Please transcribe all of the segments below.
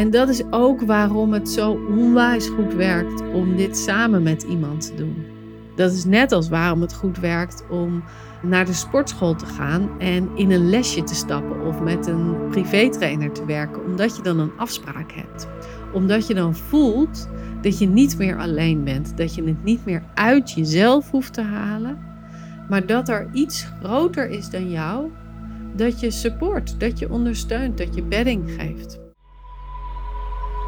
En dat is ook waarom het zo onwijs goed werkt om dit samen met iemand te doen. Dat is net als waarom het goed werkt om naar de sportschool te gaan en in een lesje te stappen of met een privétrainer te werken, omdat je dan een afspraak hebt. Omdat je dan voelt dat je niet meer alleen bent, dat je het niet meer uit jezelf hoeft te halen, maar dat er iets groter is dan jou, dat je support, dat je ondersteunt, dat je bedding geeft.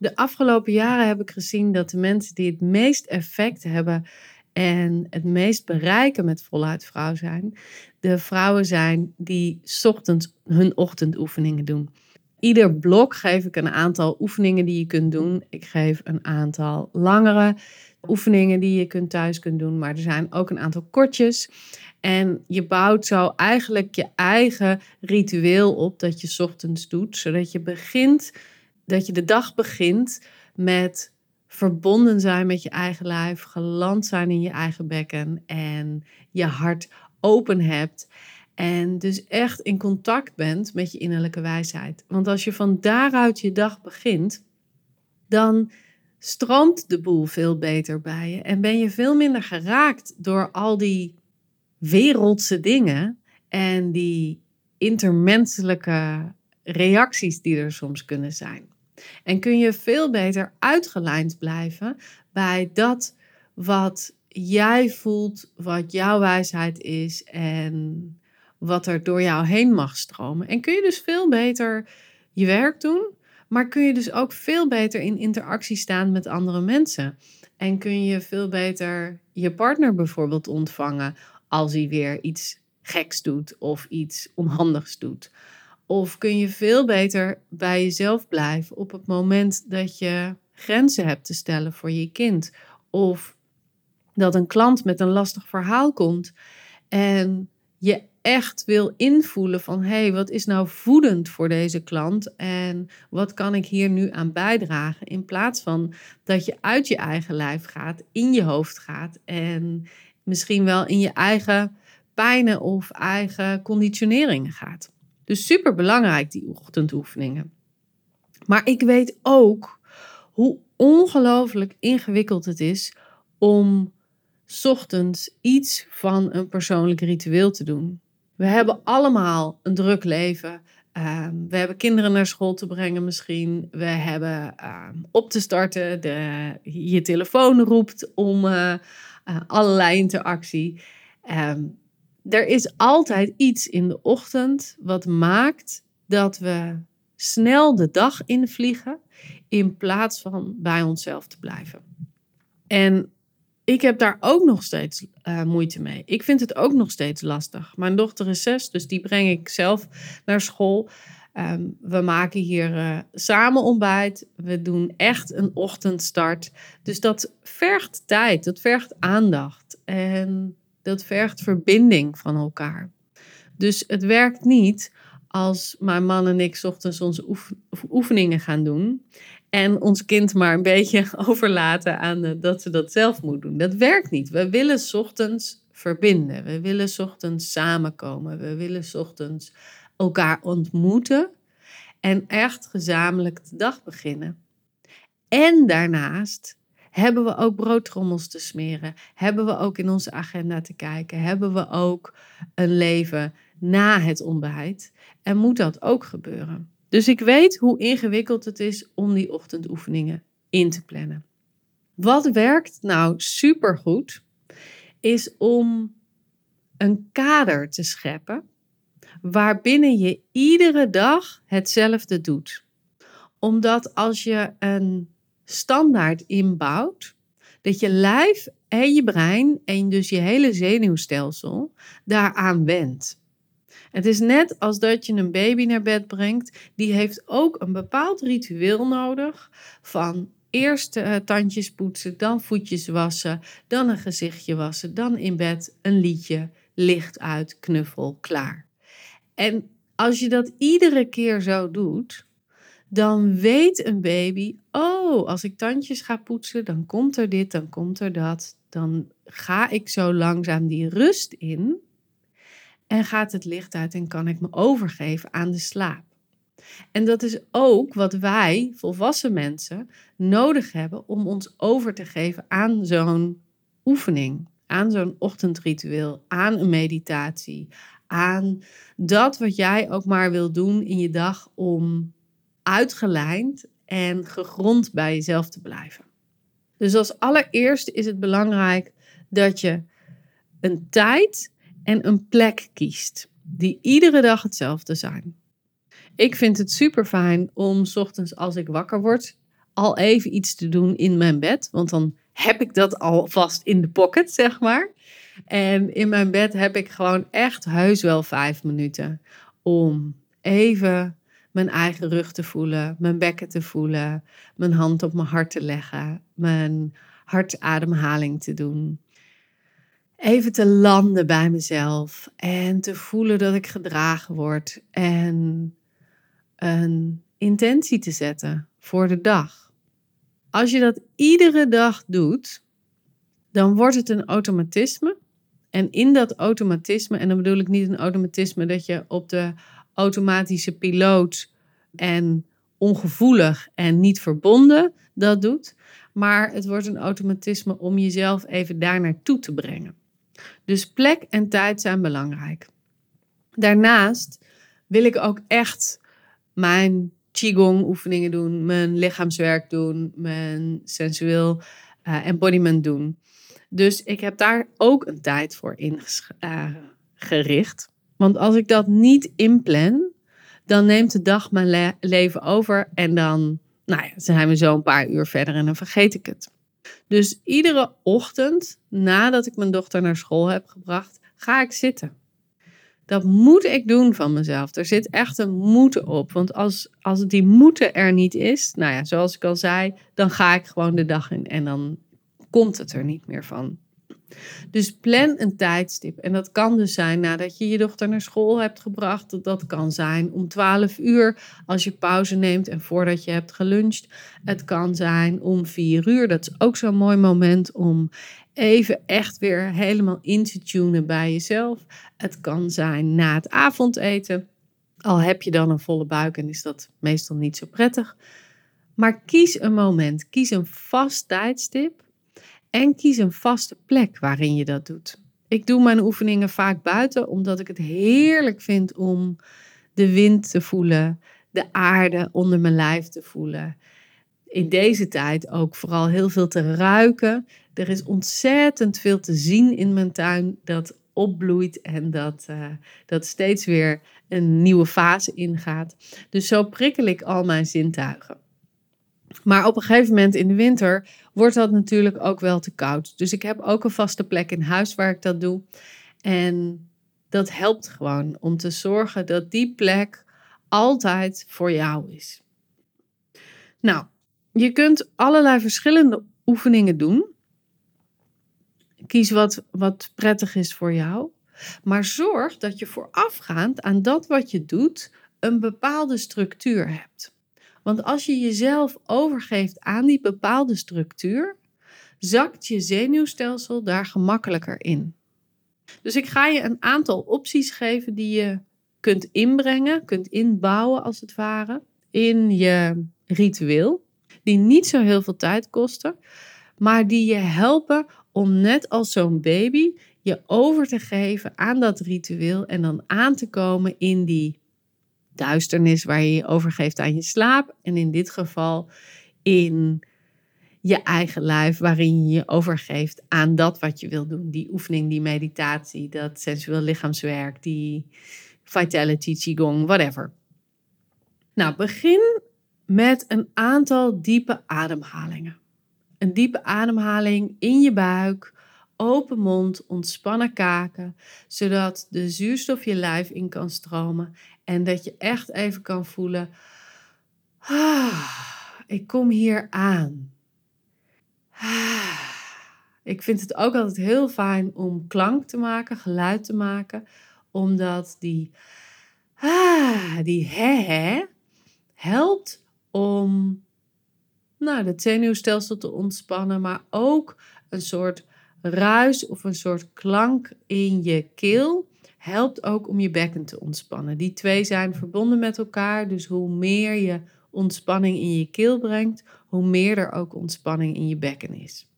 De afgelopen jaren heb ik gezien dat de mensen die het meest effect hebben en het meest bereiken met voluit vrouw zijn, de vrouwen zijn die ochtends hun ochtendoefeningen doen. Ieder blok geef ik een aantal oefeningen die je kunt doen. Ik geef een aantal langere oefeningen die je kunt thuis kunt doen, maar er zijn ook een aantal kortjes. En je bouwt zo eigenlijk je eigen ritueel op dat je ochtends doet, zodat je begint dat je de dag begint met verbonden zijn met je eigen lijf, geland zijn in je eigen bekken en je hart open hebt. En dus echt in contact bent met je innerlijke wijsheid. Want als je van daaruit je dag begint, dan stroomt de boel veel beter bij je. En ben je veel minder geraakt door al die wereldse dingen en die intermenselijke reacties die er soms kunnen zijn. En kun je veel beter uitgelijnd blijven bij dat wat jij voelt, wat jouw wijsheid is en wat er door jou heen mag stromen. En kun je dus veel beter je werk doen, maar kun je dus ook veel beter in interactie staan met andere mensen. En kun je veel beter je partner bijvoorbeeld ontvangen als hij weer iets geks doet of iets onhandigs doet. Of kun je veel beter bij jezelf blijven op het moment dat je grenzen hebt te stellen voor je kind. Of dat een klant met een lastig verhaal komt en je echt wil invoelen van hé, hey, wat is nou voedend voor deze klant en wat kan ik hier nu aan bijdragen? In plaats van dat je uit je eigen lijf gaat, in je hoofd gaat en misschien wel in je eigen pijnen of eigen conditioneringen gaat. Dus super belangrijk, die ochtendoefeningen. Maar ik weet ook hoe ongelooflijk ingewikkeld het is om ochtends iets van een persoonlijk ritueel te doen. We hebben allemaal een druk leven. Ehm, we hebben kinderen naar school te brengen misschien. We hebben ehm, op te starten. De, je telefoon roept om uh, allerlei interactie. Er is altijd iets in de ochtend wat maakt dat we snel de dag invliegen in plaats van bij onszelf te blijven. En ik heb daar ook nog steeds uh, moeite mee. Ik vind het ook nog steeds lastig. Mijn dochter is zes, dus die breng ik zelf naar school. Ehm, we maken hier uh, samen ontbijt. We doen echt een ochtendstart. Dus dat vergt tijd, dat vergt aandacht. En dat vergt verbinding van elkaar. Dus het werkt niet als mijn man en ik ochtends onze oefeningen gaan doen. En ons kind maar een beetje overlaten aan dat ze dat zelf moet doen. Dat werkt niet. We willen ochtends verbinden. We willen ochtends samenkomen. We willen ochtends elkaar ontmoeten. En echt gezamenlijk de dag beginnen. En daarnaast hebben we ook broodtrommels te smeren? Hebben we ook in onze agenda te kijken? Hebben we ook een leven na het ontbijt? En moet dat ook gebeuren? Dus ik weet hoe ingewikkeld het is om die ochtendoefeningen in te plannen. Wat werkt nou supergoed, is om een kader te scheppen waarbinnen je iedere dag hetzelfde doet. Omdat als je een standaard inbouwt, dat je lijf en je brein en dus je hele zenuwstelsel daaraan wendt. Het is net als dat je een baby naar bed brengt. Die heeft ook een bepaald ritueel nodig van eerst uh, tandjes poetsen, dan voetjes wassen, dan een gezichtje wassen, dan in bed een liedje, licht uit, knuffel, klaar. En als je dat iedere keer zo doet, dan weet een baby, oh, als ik tandjes ga poetsen, dan komt er dit, dan komt er dat. Dan ga ik zo langzaam die rust in en gaat het licht uit en kan ik me overgeven aan de slaap. En dat is ook wat wij, volwassen mensen, nodig hebben om ons over te geven aan zo'n oefening, aan zo'n ochtendritueel, aan een meditatie, aan dat wat jij ook maar wil doen in je dag om uitgelijnd en gegrond bij jezelf te blijven. Dus als allereerste is het belangrijk dat je een tijd en een plek kiest die iedere dag hetzelfde zijn. Ik vind het super fijn om ochtends als ik wakker word al even iets te doen in mijn bed, want dan heb ik dat alvast in de pocket, zeg maar. En in mijn bed heb ik gewoon echt heus wel vijf minuten om even mijn eigen rug te voelen, mijn bekken te voelen, mijn hand op mijn hart te leggen, mijn hartademhaling te doen. Even te landen bij mezelf en te voelen dat ik gedragen word en een intentie te zetten voor de dag. Als je dat iedere dag doet, dan wordt het een automatisme. En in dat automatisme, en dan bedoel ik niet een automatisme dat je op de automatische piloot en ongevoelig en niet verbonden dat doet. Maar het wordt een automatisme om jezelf even daar naartoe te brengen. Dus plek en tijd zijn belangrijk. Daarnaast wil ik ook echt mijn qigong oefeningen doen, mijn lichaamswerk doen, mijn sensueel uh, embodiment doen. Dus ik heb daar ook een tijd voor ingericht. Want als ik dat niet inplan, dan neemt de dag mijn leven over en dan nou ja, zijn we zo een paar uur verder en dan vergeet ik het. Dus iedere ochtend nadat ik mijn dochter naar school heb gebracht, ga ik zitten. Dat moet ik doen van mezelf. Er zit echt een moeten op. Want als, als die moeten er niet is, nou ja, zoals ik al zei, dan ga ik gewoon de dag in en dan komt het er niet meer van. Dus plan een tijdstip. En dat kan dus zijn nadat je je dochter naar school hebt gebracht. Dat kan zijn om 12 uur als je pauze neemt en voordat je hebt geluncht. Het kan zijn om 4 uur. Dat is ook zo'n mooi moment om even echt weer helemaal in te tunen bij jezelf. Het kan zijn na het avondeten. Al heb je dan een volle buik en is dat meestal niet zo prettig. Maar kies een moment, kies een vast tijdstip en kies een vaste plek waarin je dat doet. Ik doe mijn oefeningen vaak buiten, omdat ik het heerlijk vind om de wind te voelen, de aarde onder mijn lijf te voelen. In deze tijd ook vooral heel veel te ruiken. Er is ontzettend veel te zien in mijn tuin dat opbloeit en dat, uh, dat steeds weer een nieuwe fase ingaat. Dus zo prikkel ik al mijn zintuigen. Maar op een gegeven moment in de winter wordt dat natuurlijk ook wel te koud. Dus ik heb ook een vaste plek in huis waar ik dat doe. En dat helpt gewoon om te zorgen dat die plek altijd voor jou is. Nou, je kunt allerlei verschillende oefeningen doen. Kies wat, wat prettig is voor jou. Maar zorg dat je voorafgaand aan dat wat je doet een bepaalde structuur hebt. Want als je jezelf overgeeft aan die bepaalde structuur, zakt je zenuwstelsel daar gemakkelijker in. Dus ik ga je een aantal opties geven die je kunt inbrengen, kunt inbouwen als het ware, in je ritueel. Die niet zo heel veel tijd kosten, maar die je helpen om net als zo'n baby je over te geven aan dat ritueel en dan aan te komen in die duisternis waar je je overgeeft aan je slaap. En in dit geval in je eigen lijf, waarin je je overgeeft aan dat wat je wil doen. Die oefening, die meditatie, dat sensueel lichaamswerk, die vitality, qigong, whatever. Nou, begin met een aantal diepe ademhalingen. Een diepe ademhaling in je buik, open mond, ontspannen kaken, zodat de zuurstof je lijf in kan stromen en dat je echt even kan voelen: ah, ik kom hier aan. Ah, ik vind het ook altijd heel fijn om klank te maken, geluid te maken, omdat die, ah, die hè, helpt om nou, het zenuwstelsel te ontspannen, maar ook een soort ruis of een soort klank in je keel helpt ook om je bekken te ontspannen. Die twee zijn verbonden met elkaar, dus hoe meer je ontspanning in je keel brengt, hoe meer er ook ontspanning in je bekken is.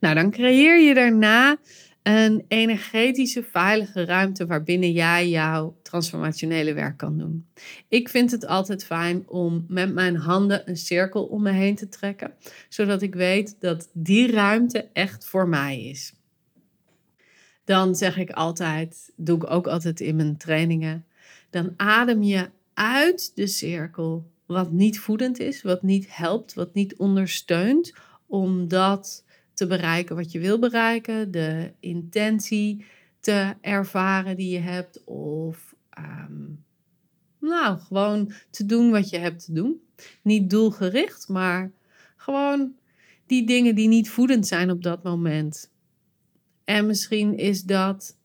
Nou, dan creëer je daarna een energetische, veilige ruimte waarbinnen jij jouw transformationele werk kan doen. Ik vind het altijd fijn om met mijn handen een cirkel om me heen te trekken, zodat ik weet dat die ruimte echt voor mij is. Dan zeg ik altijd, doe ik ook altijd in mijn trainingen, dan adem je uit de cirkel wat niet voedend is, wat niet helpt, wat niet ondersteunt, omdat te bereiken wat je wil bereiken, de intentie te ervaren die je hebt, of ehm, nou, gewoon te doen wat je hebt te doen. Niet doelgericht, maar gewoon die dingen die niet voedend zijn op dat moment. En misschien is dat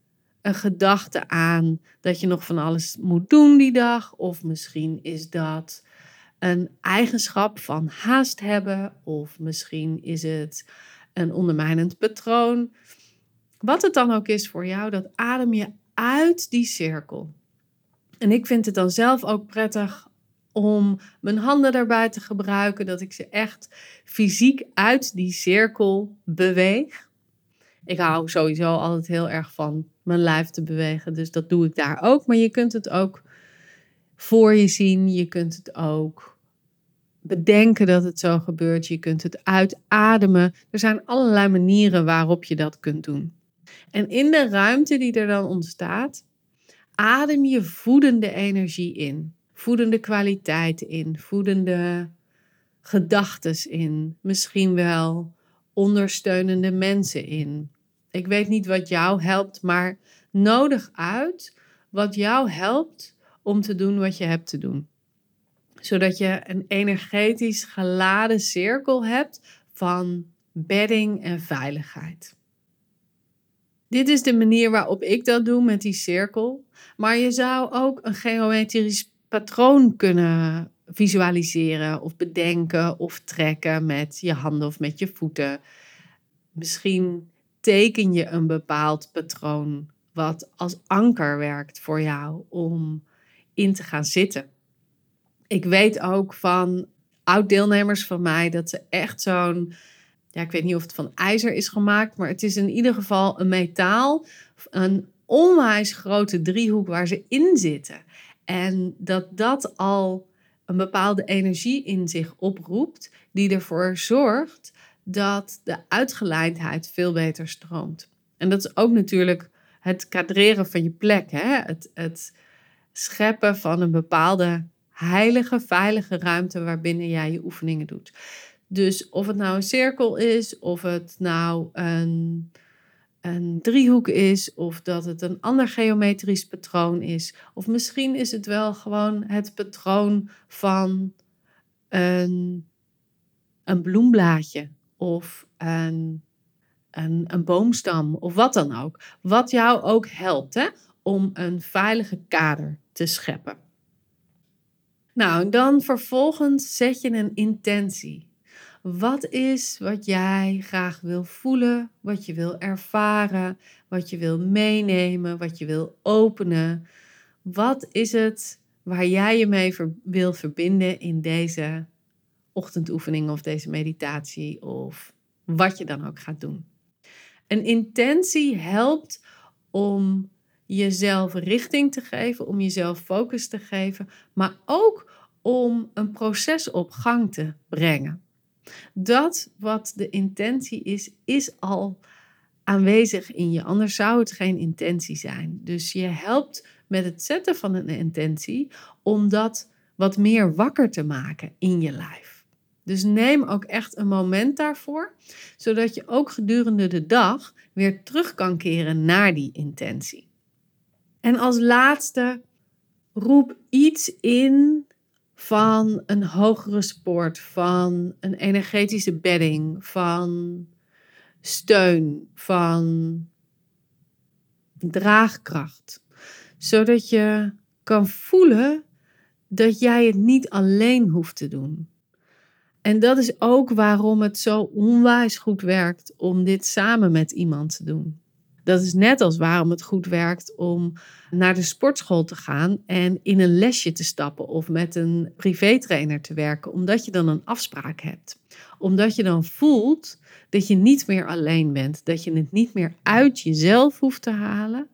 een gedachte aan dat je nog van alles moet doen die dag, of misschien is dat een eigenschap van haast hebben, of misschien is het een ondermijnend patroon. Wat het dan ook is voor jou, dat adem je uit die cirkel. En ik vind het dan zelf ook prettig om mijn handen daarbij te gebruiken, dat ik ze echt fysiek uit die cirkel beweeg. Ik hou sowieso altijd heel erg van mijn lijf te bewegen, dus dat doe ik daar ook. Maar je kunt het ook voor je zien, je kunt het ook bedenken dat het zo gebeurt. Je kunt het uitademen. Er zijn allerlei manieren waarop je dat kunt doen. En in de ruimte die er dan ontstaat, adem je voedende energie in. Voedende kwaliteiten in. Voedende gedachten in. Misschien wel ondersteunende mensen in. Ik weet niet wat jou helpt, maar nodig uit wat jou helpt om te doen wat je hebt te doen zodat je een energetisch geladen cirkel hebt van bedding en veiligheid. Dit is de manier waarop ik dat doe met die cirkel. Maar je zou ook een geometrisch patroon kunnen visualiseren of bedenken of trekken met je handen of met je voeten. Misschien teken je een bepaald patroon wat als anker werkt voor jou om in te gaan zitten ik weet ook van oud-deelnemers van mij dat ze echt zo'n. Ja, ik weet niet of het van ijzer is gemaakt, maar het is in ieder geval een metaal. Een onwijs grote driehoek waar ze in zitten. En dat dat al een bepaalde energie in zich oproept, die ervoor zorgt dat de uitgeleidheid veel beter stroomt. En dat is ook natuurlijk het kadreren van je plek, hè? Het, het scheppen van een bepaalde heilige, veilige ruimte waarbinnen jij je oefeningen doet. Dus of het nou een cirkel is, of het nou een, een driehoek is, of dat het een ander geometrisch patroon is, of misschien is het wel gewoon het patroon van een, een bloemblaadje of een, een, een boomstam of wat dan ook. Wat jou ook helpt hè, om een veilige kader te scheppen. Nou, dan vervolgens zet je een intentie. Wat is wat jij graag wil voelen, wat je wil ervaren, wat je wil meenemen, wat je wil openen? Wat is het waar jij je mee wil verbinden in deze ochtendoefening of deze meditatie of wat je dan ook gaat doen? Een intentie helpt om jezelf richting te geven, om jezelf focus te geven, maar ook om een proces op gang te brengen. Dat wat de intentie is, is al aanwezig in je, anders zou het geen intentie zijn. Dus je helpt met het zetten van een intentie om dat wat meer wakker te maken in je lijf. Dus neem ook echt een moment daarvoor, zodat je ook gedurende de dag weer terug kan keren naar die intentie. En als laatste, roep iets in van een hogere sport, van een energetische bedding, van steun, van draagkracht. Zodat je kan voelen dat jij het niet alleen hoeft te doen. En dat is ook waarom het zo onwijs goed werkt om dit samen met iemand te doen. Dat is net als waarom het goed werkt om naar de sportschool te gaan en in een lesje te stappen of met een privétrainer te werken, omdat je dan een afspraak hebt. Omdat je dan voelt dat je niet meer alleen bent, dat je het niet meer uit jezelf hoeft te halen,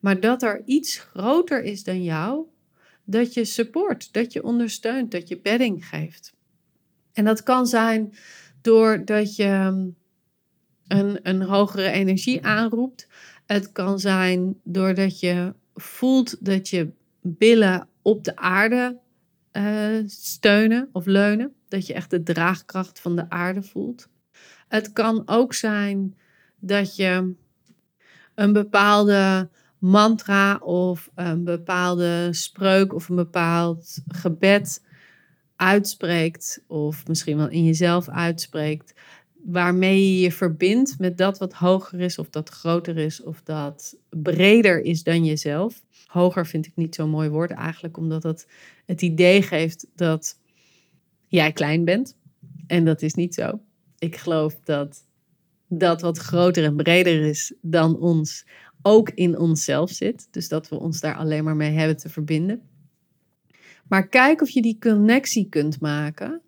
maar dat er iets groter is dan jou, dat je support, dat je ondersteunt, dat je bedding geeft. En dat kan zijn doordat je een, een hogere energie aanroept. Het kan zijn doordat je voelt dat je billen op de aarde uh, steunen of leunen. Dat je echt de draagkracht van de aarde voelt. Het kan ook zijn dat je een bepaalde mantra of een bepaalde spreuk of een bepaald gebed uitspreekt, of misschien wel in jezelf uitspreekt, waarmee je je verbindt met dat wat hoger is, of dat groter is, of dat breder is dan jezelf. Hoger vind ik niet zo'n mooi woord eigenlijk, omdat dat het idee geeft dat jij klein bent. En dat is niet zo. Ik geloof dat dat wat groter en breder is dan ons ook in onszelf zit. Dus dat we ons daar alleen maar mee hebben te verbinden. Maar kijk of je die connectie kunt maken,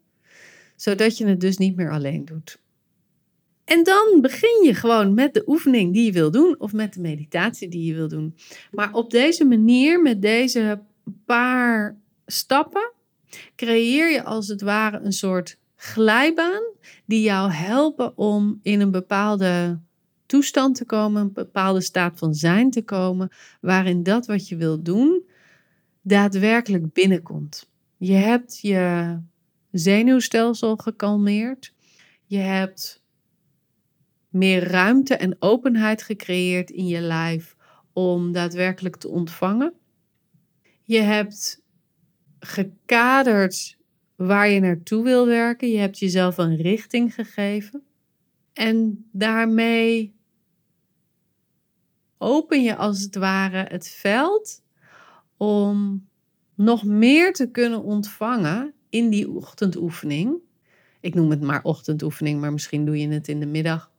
zodat je het dus niet meer alleen doet. En dan begin je gewoon met de oefening die je wil doen of met de meditatie die je wil doen. Maar op deze manier, met deze paar stappen, creëer je als het ware een soort glijbaan die jou helpen om in een bepaalde toestand te komen, een bepaalde staat van zijn te komen, waarin dat wat je wil doen daadwerkelijk binnenkomt. Je hebt je zenuwstelsel gekalmeerd. Je hebt meer ruimte en openheid gecreëerd in je lijf om daadwerkelijk te ontvangen. Je hebt gekaderd waar je naartoe wil werken. Je hebt jezelf een richting gegeven. En daarmee open je als het ware het veld om nog meer te kunnen ontvangen in die ochtendoefening. Ik noem het maar ochtendoefening, maar misschien doe je het in de middag.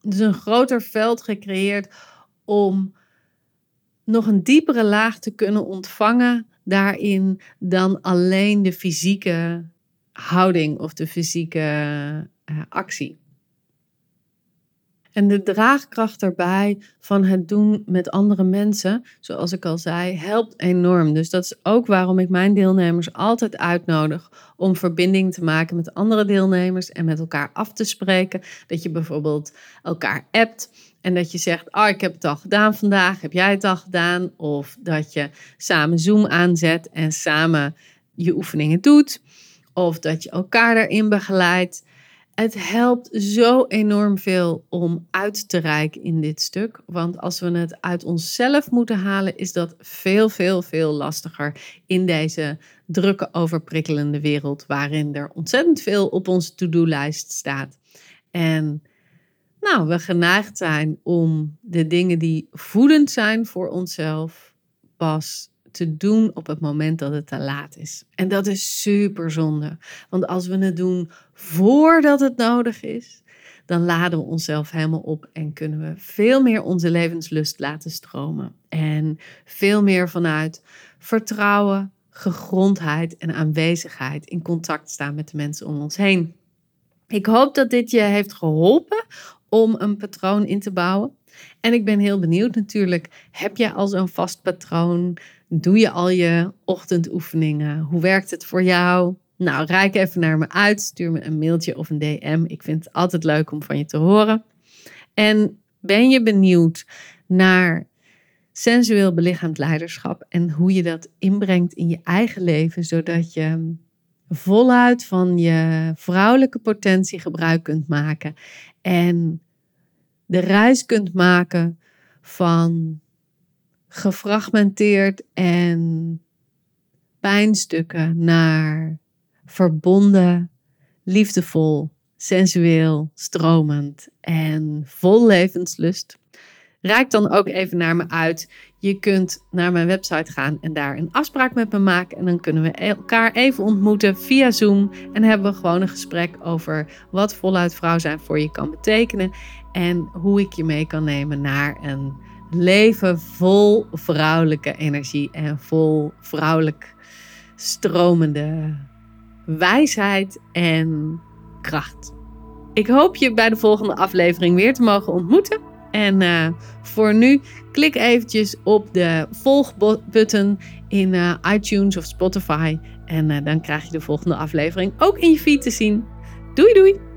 Dus een groter veld gecreëerd om nog een diepere laag te kunnen ontvangen daarin dan alleen de fysieke houding of de fysieke uh, actie. En de draagkracht daarbij van het doen met andere mensen, zoals ik al zei, helpt enorm. Dus dat is ook waarom ik mijn deelnemers altijd uitnodig om verbinding te maken met andere deelnemers en met elkaar af te spreken. Dat je bijvoorbeeld elkaar appt en dat je zegt: Oh, ik heb het al gedaan vandaag, heb jij het al gedaan? Of dat je samen Zoom aanzet en samen je oefeningen doet. Of dat je elkaar daarin begeleidt. Het helpt zo enorm veel om uit te reiken in dit stuk. Want als we het uit onszelf moeten halen, is dat veel, veel, veel lastiger in deze drukke, overprikkelende wereld. Waarin er ontzettend veel op onze to-do-lijst staat. En nou, we geneigd zijn om de dingen die voedend zijn voor onszelf pas te doen op het moment dat het te laat is. En dat is super zonde. Want als we het doen voordat het nodig is, dan laden we onszelf helemaal op en kunnen we veel meer onze levenslust laten stromen. En veel meer vanuit vertrouwen, gegrondheid en aanwezigheid in contact staan met de mensen om ons heen. Ik hoop dat dit je heeft geholpen om een patroon in te bouwen. En ik ben heel benieuwd natuurlijk, heb je al zo'n vast patroon? Doe je al je ochtendoefeningen? Hoe werkt het voor jou? Nou, reik even naar me uit. Stuur me een mailtje of een DM. Ik vind het altijd leuk om van je te horen. En ben je benieuwd naar sensueel belichaamd leiderschap en hoe je dat inbrengt in je eigen leven, zodat je voluit van je vrouwelijke potentie gebruik kunt maken. En de reis kunt maken van gefragmenteerd en pijnstukken naar verbonden, liefdevol, sensueel, stromend en vol levenslust. Raak dan ook even naar me uit. Je kunt naar mijn website gaan en daar een afspraak met me maken. En dan kunnen we elkaar even ontmoeten via Zoom. En hebben we gewoon een gesprek over wat voluit vrouw zijn voor je kan betekenen. En hoe ik je mee kan nemen naar een leven vol vrouwelijke energie en vol vrouwelijk stromende wijsheid en kracht. Ik hoop je bij de volgende aflevering weer te mogen ontmoeten. En uh, voor nu, klik eventjes op de volgbutton in uh, iTunes of Spotify. En uh, dan krijg je de volgende aflevering ook in je feed te zien. Doei doei!